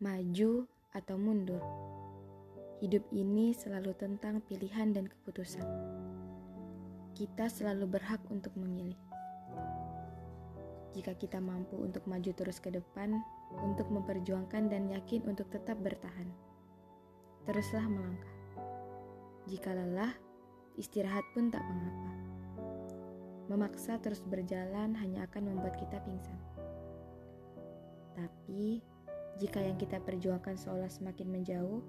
maju atau mundur. Hidup ini selalu tentang pilihan dan keputusan. Kita selalu berhak untuk memilih. Jika kita mampu untuk maju terus ke depan, untuk memperjuangkan dan yakin untuk tetap bertahan, teruslah melangkah. Jika lelah, istirahat pun tak mengapa. Memaksa terus berjalan hanya akan membuat kita pingsan. Tapi, jika yang kita perjuangkan seolah semakin menjauh,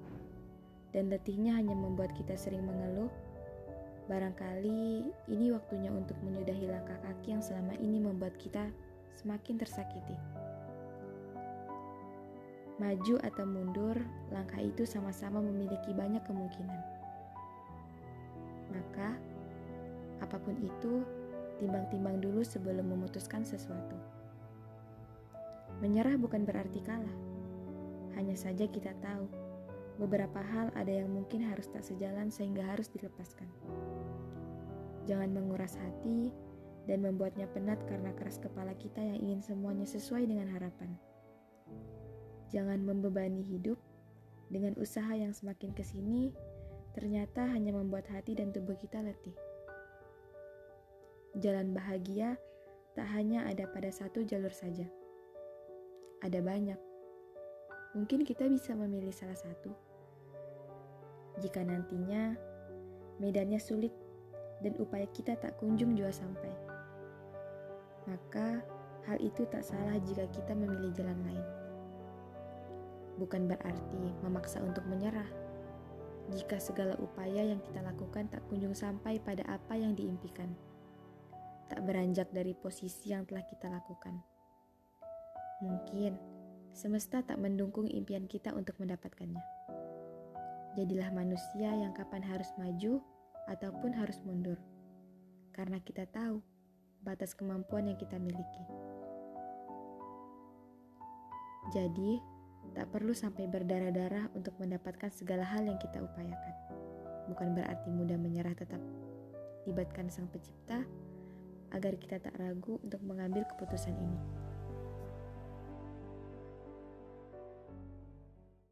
dan letihnya hanya membuat kita sering mengeluh, barangkali ini waktunya untuk menyudahi langkah kaki yang selama ini membuat kita semakin tersakiti. Maju atau mundur, langkah itu sama-sama memiliki banyak kemungkinan. Maka, apa pun itu, timbang-timbang dulu sebelum memutuskan sesuatu. Menyerah bukan berarti kalah hanya saja kita tahu, beberapa hal ada yang mungkin harus tak sejalan sehingga harus dilepaskan. Jangan menguras hati dan membuatnya penat karena keras kepala kita yang ingin semuanya sesuai dengan harapan. Jangan membebani hidup dengan usaha yang semakin ke sini ternyata hanya membuat hati dan tubuh kita letih. Jalan bahagia tak hanya ada pada satu jalur saja. Ada banyak mungkin kita bisa memilih salah satu. Jika nantinya medannya sulit dan upaya kita tak kunjung jua sampai, maka hal itu tak salah jika kita memilih jalan lain. Bukan berarti memaksa untuk menyerah. Jika segala upaya yang kita lakukan tak kunjung sampai pada apa yang diimpikan, tak beranjak dari posisi yang telah kita lakukan. Mungkin Semesta tak mendukung impian kita untuk mendapatkannya. Jadilah manusia yang kapan harus maju ataupun harus mundur. Karena kita tahu batas kemampuan yang kita miliki. Jadi, tak perlu sampai berdarah-darah untuk mendapatkan segala hal yang kita upayakan. Bukan berarti mudah menyerah tetap libatkan sang pencipta agar kita tak ragu untuk mengambil keputusan ini.